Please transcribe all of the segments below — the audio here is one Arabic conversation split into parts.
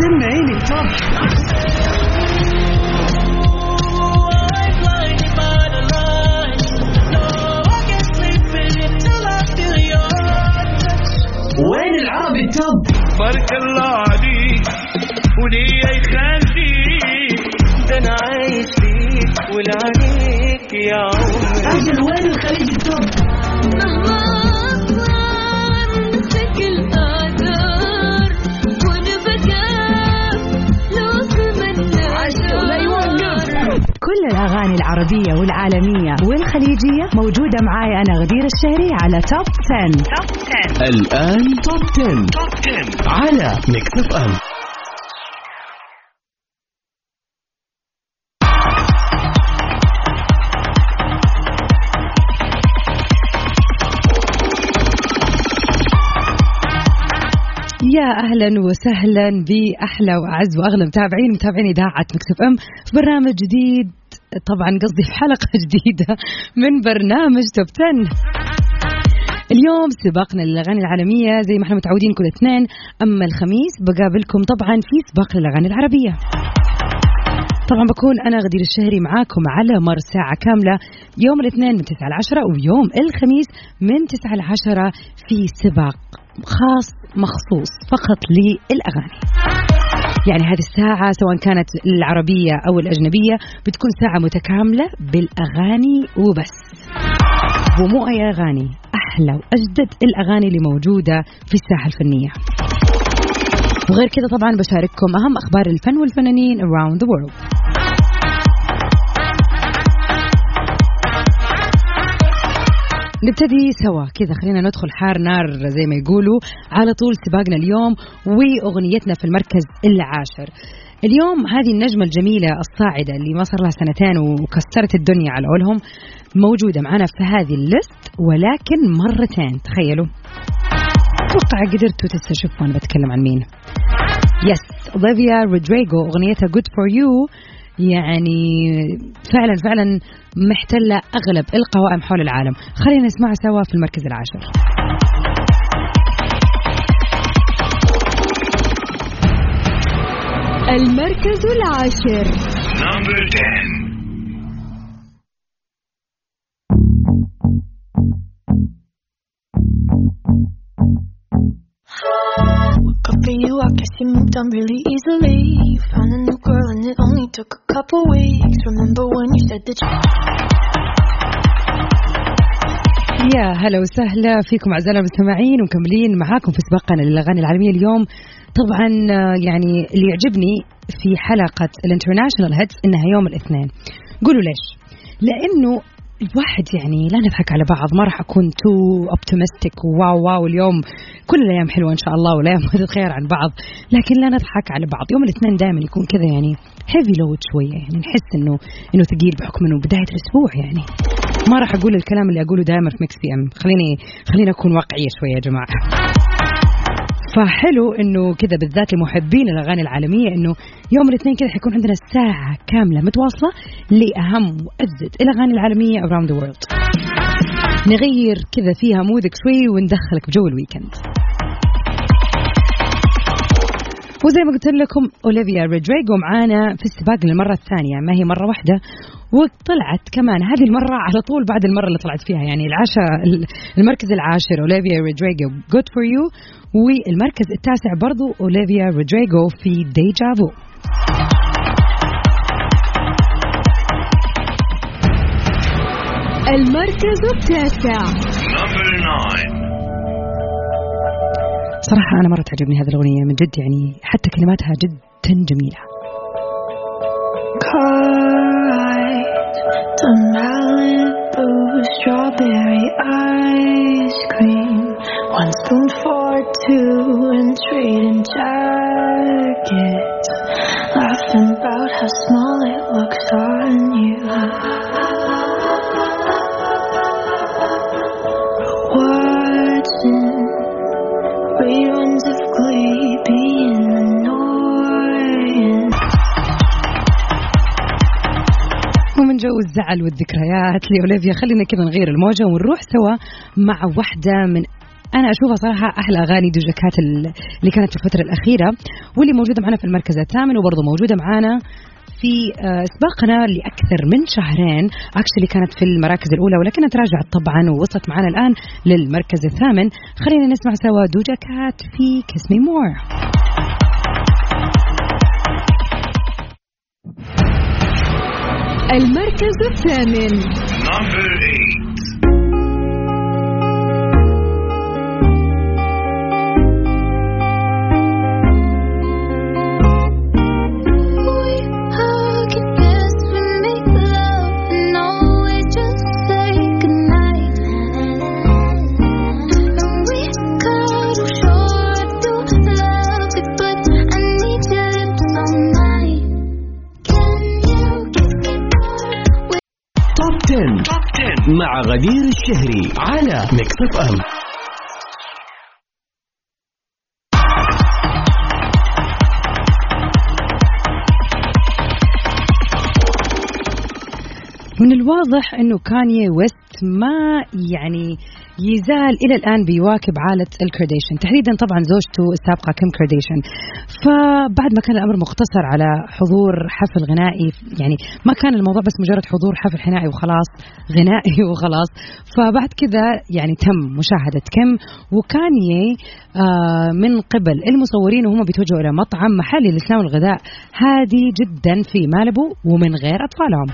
سمعيني ال top وين العربي ال top؟ بارك الله عليك وليا يخليك ده أنا عايش فيك ولعنيك يا عمري. أجل وين الخليج ال top؟ كل الأغاني العربية والعالمية والخليجية موجودة معاي أنا غدير الشهري على Top 10. Top 10 الآن Top 10. على Mix FM يا أهلا وسهلا بأحلى وأعز وأغلى متابعين متابعين إذاعة FM في برنامج جديد طبعا قصدي في حلقة جديدة من برنامج توب 10 اليوم سباقنا للأغاني العالمية زي ما إحنا متعودين كل اثنين. أما الخميس بقابلكم طبعا في سباق للأغاني العربية. طبعا بكون أنا غدير الشهري معاكم على مر ساعة كاملة. يوم الاثنين من 9 ل 10 ويوم الخميس من 9 ل 10 في سباق خاص مخصوص فقط للأغاني. يعني هذه الساعة سواء كانت العربية أو الأجنبية بتكون ساعة متكاملة بالأغاني وبس. ومو أي أغاني أحلى وأجدد الأغاني اللي موجودة في الساحة الفنية. وغير كذا طبعا بشارككم أهم أخبار الفن والفنانين around the world. نبتدي سوا. كذا خلينا ندخل حار نار زي ما يقولوا. على طول سباقنا اليوم وأغنيتنا في المركز العاشر. اليوم هذه النجمة الجميلة الصاعدة اللي ما صار لها سنتين وكسرت الدنيا على قولهم موجودة معنا في هذه ال list ولكن مرتين. تخيلوا. أتوقع قدرتوا تستشفوا أنا بتكلم عن مين. yes Olivia Rodrigo أغنيتها good for you يعني فعلا فعلا محتلة أغلب القوائم حول العالم. خلينا نسمعها سوا في المركز العاشر. المركز العاشر. Number 10. You, I guess you moved on really easily. You found a new girl and it only took a couple weeks. Remember when you said that you يا هلا وسهلا فيكم أعزائنا المستمعين ومكملين معاكم في سباقنا للأغاني العالمية اليوم طبعا آه، يعني اللي يعجبني في حلقة ال international hits إنها يوم الاثنين قولوا ليش لأنه الواحد يعني لا نضحك على بعض ما راح أكون too optimistic wow wow اليوم. كل الأيام حلوة إن شاء الله والأيام ما تتغير عن بعض. لكن لا نضحك على بعض. يوم الاثنين دائما يكون كذا يعني heavy load شوية يعني نحس إنه إنه ثقيل بحكم إنه بداية الأسبوع يعني. ما راح أقول الكلام اللي أقوله دائما في Mix PM خليني خليني أكون واقعية شوية يا جماعة. فحلو إنه كذا بالذات لمحبين الأغاني العالمية إنه يوم الاثنين كذا حيكون عندنا ساعة كاملة متواصلة لأهم واجدد الأغاني العالمية around the world. نغير كذا فيها mood ك شوي وندخلك بجو ال weekend وزي ما قلت لكم أوليفيا رودريجو معانا في السباق للمرة الثانية ما هي مرة واحدة وطلعت كمان. هذه المرة على طول بعد المرة اللي طلعت فيها يعني العاشر المركز العاشر أوليفيا رودريجو good for you والمركز التاسع برضو أوليفيا رودريجو في deja vu المركز التاسع. Number 9. صراحة أنا مره تعجبني هذه الاغنيه من جد يعني حتى كلماتها جدا Malibu strawberry ice cream. One spoon for two and trading jackets. Laughing about how small it looks on you. جو الزعل والذكريات. لأوليفيا خلينا كذا نغير الموجة ونروح سوا مع واحدة من أنا أشوفها صراحة أحلى أغاني دوجا كات ال- اللي كانت في الفترة الأخيرة واللي موجودة معنا في المركز الثامن وبرضه موجودة معنا في آه، سباقنا لأكثر من شهرين. actually كانت في المراكز الأولى ولكنها تراجعت طبعا ووصلت معنا الآن للمركز الثامن. خلينا نسمع سوا دوجا كات في Kiss Me More المركز الثامن. مع غدير الشهري على Mix FM. من الواضح إنه كاني ويست ما يعني يزال إلى الآن بيواكب عائلة الكارديشن تحديدا طبعا زوجته السابقة كيم كارديشن فبعد ما كان الأمر مقتصر على حضور حفل غنائي يعني ما كان الموضوع بس مجرد حضور حفل غنائي وخلاص غنائي وخلاص. فبعد كذا يعني تم مشاهدة كيم وكاني آه من قبل. المصورين وهم بيتوجهوا إلى مطعم محلي للاسلام والغذاء هادي جدا في مالبو ومن غير أطفالهم.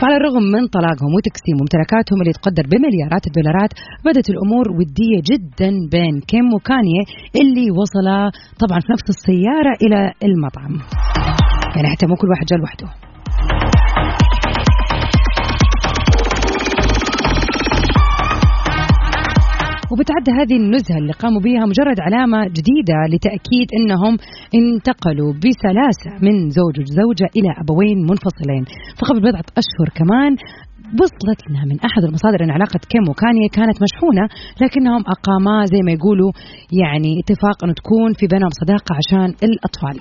فعلى الرغم من طلاقهم وتقسيم ممتلكاتهم اللي تقدر بمليارات الدولارات بدت الأمور ودية جدا بين كيم وكانيه اللي وصلا طبعا في نفس السيارة إلى المطعم. يعني حتى مو كل واحد جاء لوحده. وبتعد هذه النزهة اللي قاموا بها مجرد علامة جديدة لتأكيد أنهم انتقلوا بسلاسة من زوج وزوجة إلى أبوين منفصلين. فقبل بضعة أشهر كمان وصلت لنا من أحد المصادر أن علاقة كيم وكانيا كانت مشحونة لكنهم أقاما زي ما يقولوا يعني اتفاق أنه تكون في بينهم صداقة عشان الأطفال.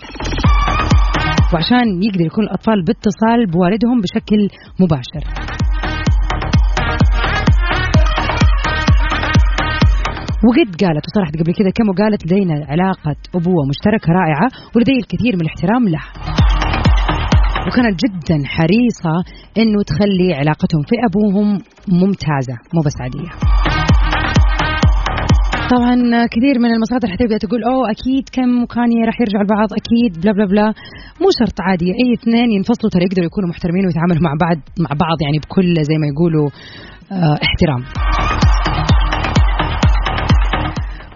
وعشان يقدر يكون الأطفال باتصال بوالدهم بشكل مباشر. وقد قالت وصرحت قبل كذا كم وقالت لدينا علاقة أبوة مشتركة رائعة ولدي الكثير من الاحترام لها. وكانت جدا حريصة إنه تخلي علاقتهم في أبوهم ممتازة مو بس عادية. طبعا كثير من المصادر حتبدا تقول أوه أكيد كم وكاني راح يرجعوا لبعض أكيد بلا بلا بلا. مو شرط عادي أي اثنين ينفصلوا ترى يقدروا يكونوا محترمين ويتعاملوا مع بعض مع بعض يعني بكل زي ما يقولوا آه احترام.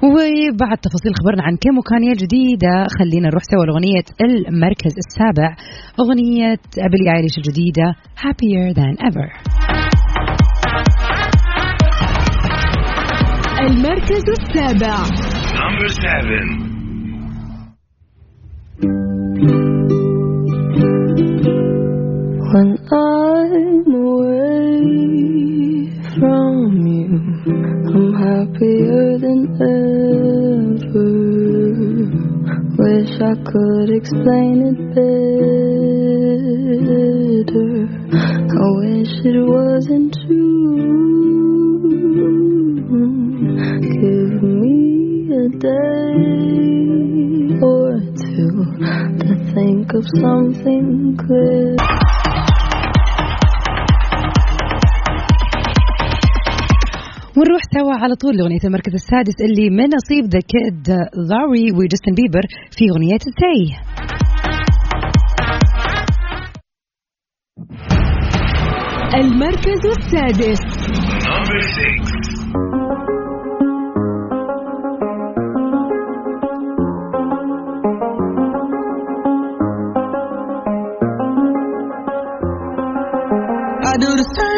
وبعد تفاصيل خبرنا عن كيم وكانيا الجديدة خلينا نروح سوا لأغنية المركز السابع أغنية بيلي آيليش الجديدة Happier Than Ever المركز السابع Number seven. When I'm happier than ever. Wish I could explain it better. I wish it wasn't true. Give me a day or two to think of something clear. ونروح سوا على طول لأغنية المركز السادس اللي من نصيب ذا كيد لاري وجاستن بيبر في أغنية سي المركز السادس. I do the same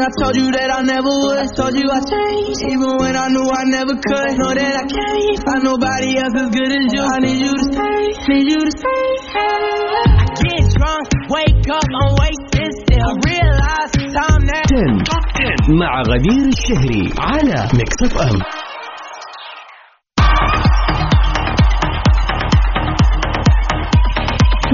I told you that I never would. Told you I changed, even when I knew I never could. Know that I can't find nobody else as good as you. I need you to stay, need you to stay. I get drunk, wake up, I'm wasted still. I realize the time that 10 Top 10. مع غدير الشهري على ميكس اف ام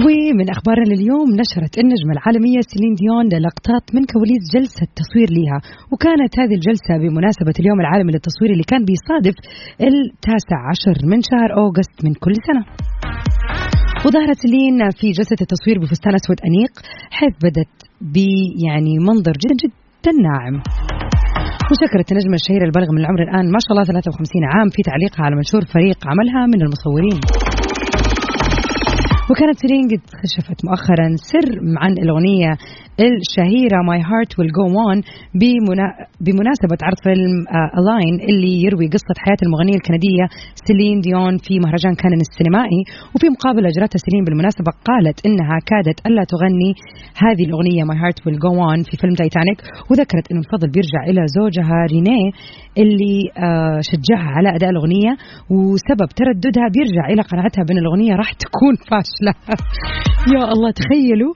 من أخبارنا لليوم نشرت النجمة العالمية سيلين ديون لقطات من كواليس جلسة تصوير لها وكانت هذه الجلسة بمناسبة اليوم العالمي للتصوير اللي كان بيصادف التاسع عشر من شهر أوغست من كل سنة. وظهرت سيلين في جلسة التصوير بفستان أسود أنيق حيث بدت ب يعني منظر جدا جدا ناعم. وشكرت النجمة الشهيرة البالغ من العمر الآن ما شاء الله 53 عام في تعليقها على منشور فريق عملها من المصورين. وكانت سيلين قد كشفت مؤخرا سر عن الأغنية الشهيرة My Heart Will Go On بمنا... بمناسبة عرض فيلم Aline اللي يروي قصة حياة المغنية الكندية سيلين ديون في مهرجان كان السينمائي وفي مقابلة أجرتها سيلين بالمناسبة قالت إنها كادت ألا تغني هذه الأغنية My Heart Will Go On في فيلم تايتانيك وذكرت إنه الفضل بيرجع إلى زوجها رينيه اللي آه، شجعها على أداء الأغنية وسبب ترددها بيرجع إلى قناعتها بأن الأغنية راح تكون فاشلة. يا الله تخيلوا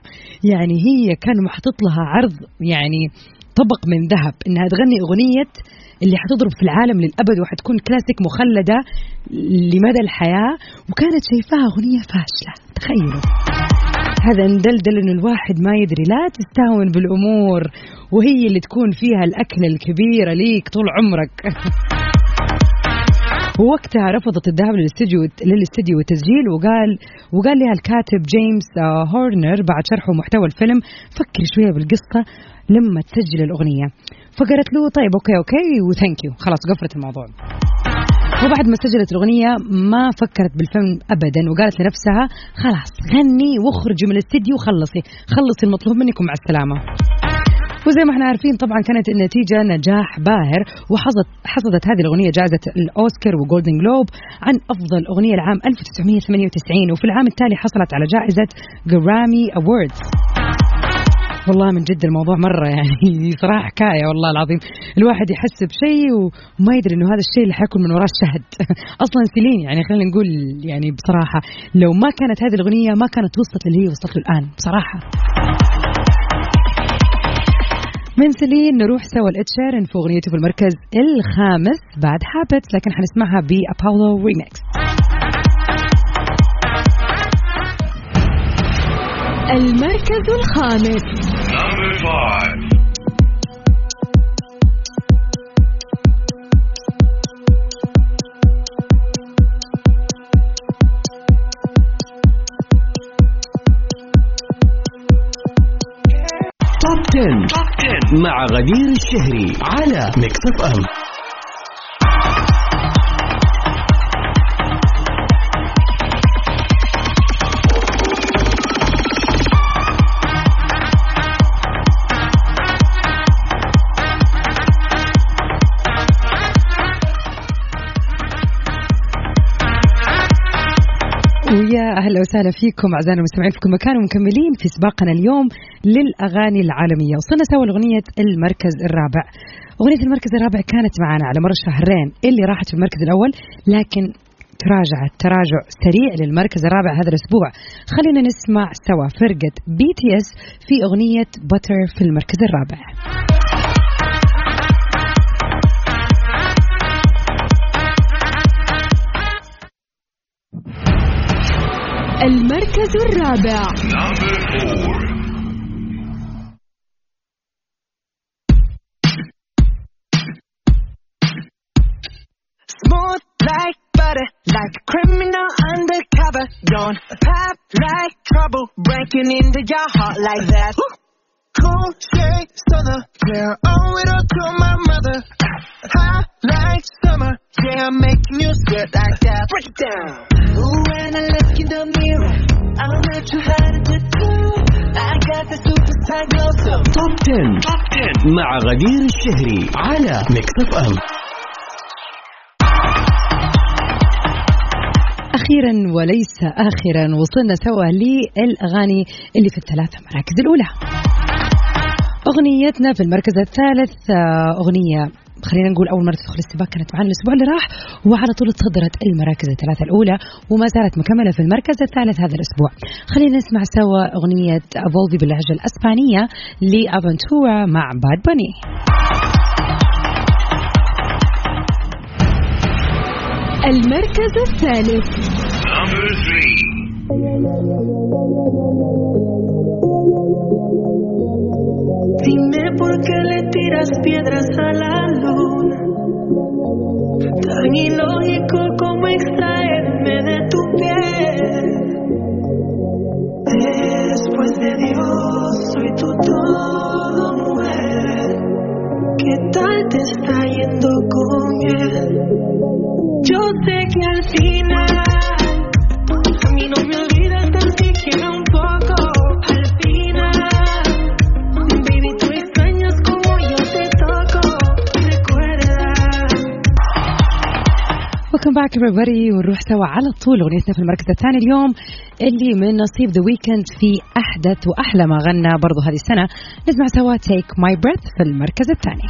يعني هي كان محطط لها عرض يعني طبق من ذهب إنها تغني أغنية اللي حتضرب في العالم للأبد وحتكون كلاسيك مخلدة لمدى الحياة وكانت شايفاها أغنية فاشلة. تخيلوا. هذا ندلدل إنه الواحد ما يدري لا تستهون بالأمور وهي اللي تكون فيها الاكله الكبيرة ليك طول عمرك. ووقتها رفضت الذهاب للاستديو للاستديو والتسجيل وقال وقال لها الكاتب جيمس آه، هورنر بعد شرحه محتوى الفيلم فكري شوية بالقصة لما تسجل الأغنية. فقالت له طيب okay okay و thank you خلاص قفلت الموضوع. وبعد ما سجلت الأغنية ما فكرت بالفيلم أبدا وقالت لنفسها خلاص غني واخرجي من الاستديو وخلصي. خلصي المطلوب منك ومع السلامة. وزي ما إحنا عارفين طبعا كانت النتيجة نجاح باهر وحصدت حصدت هذه الأغنية جائزة الأوسكار و Golden Globe عن أفضل أغنية العام 1998 وفي العام التالي حصلت على جائزة Grammy Awards والله من جد الموضوع مرة يعني صراحة حكاية والله العظيم. الواحد يحس بشيء وما يدري إنه هذا الشيء اللي حيكون من وراه الشهد. أصلا سيلين يعني خلينا نقول يعني بصراحة لو ما كانت هذه الأغنية ما كانت وصلت اللي هي وصلت له الآن بصراحة. من سيلين نروح سوا لإد شيرن في أغنيته في المركز الخامس Bad Habits لكن حنسمعها ب Apollo remix المركز الخامس. 10. مع غدير الشهري على ميكس اف ام وسهلا فيكم أعزائنا المستمعين في كل مكان ومكملين في سباقنا اليوم للأغاني العالمية، وصلنا سوا لأغنية المركز الرابع. أغنية المركز الرابع كانت معنا على مر الشهرين اللي راحت في المركز الأول لكن تراجعت تراجع سريع للمركز الرابع هذا الأسبوع. خلينا نسمع سوا فرقة BTS في أغنية Butter في المركز الرابع. المركز الرابع Number four. Smooth like butter, like a criminal undercover. Don't pop like trouble, breaking into your heart like that. Cool shade stunner, yeah, owe it all to my mother. Hot like summer, yeah, I'm making you sweat like that. Break it down. Ooh, when I look in the mirror, top 10. مع غدير الشهري على Mix FM أخيرا وليس اخرا وصلنا سوا للأغاني اللي في الثلاثة مراكز الأولى. أغنيتنا في المركز الثالث آه، أغنية خلينا نقول أول مرة تدخل السباق كانت معنا الأسبوع اللي راح وعلى طول تصدرت المراكز الثلاثة الأولى وما زالت مكملة في المركز الثالث هذا الأسبوع. خلينا نسمع سوا أغنية Volví باللهجة الإسبانية لافنتورا مع باد باني المركز الثالث. Dime por qué le tiras piedras a la luna. Tan ilógico Back everybody ونروح سوا على طول أغنيتنا في المركز الثاني اليوم اللي من نصيب The Weeknd في أحدث وأحلى ما غنى برضو هذه السنة. نسمع سوا Take My Breath في المركز الثاني.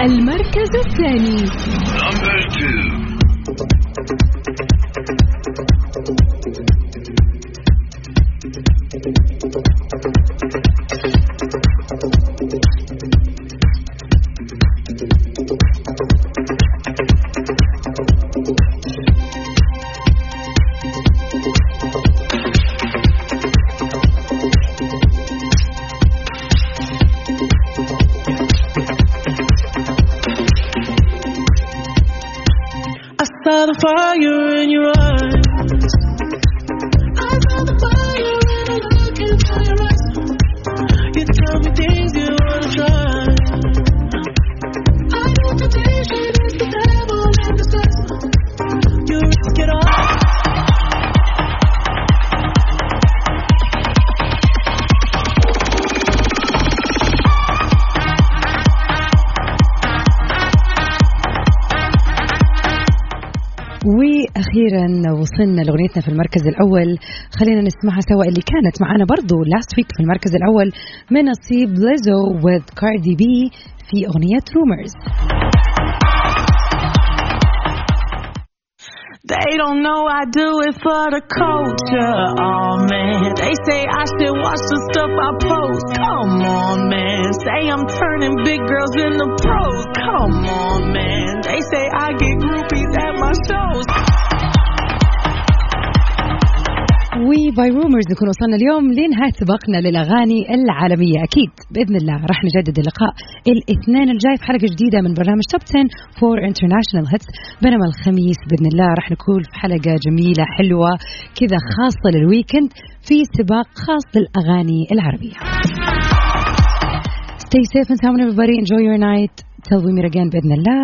المركز الثاني. Fire وأخيرا وصلنا لاغنيتنا في المركز الأول خلينا نسمعها سوا اللي كانت معنا برضو last week في المركز الأول من نصيب ليزو with كاردي بي في اغنيه Rumors They don't know I do it for the culture. Oh man, they say I should watch the stuff I post. Come on, man. Say I'm turning big girls into pros. Come on, man. They say I get groupies at my shows. و by Rumors نكون وصلنا اليوم لنهاية سباقنا للأغاني العالمية. أكيد بإذن الله راح نجدد اللقاء الاثنين الجاي في حلقة جديدة من برنامج Top 10 for international hits بينما الخميس بإذن الله راح نكون في حلقة جميلة حلوة كذا خاصة لل weekend في سباق خاص للأغاني العربية. Stay safe and sound everybody. Enjoy your night. Till we meet again بإذن الله.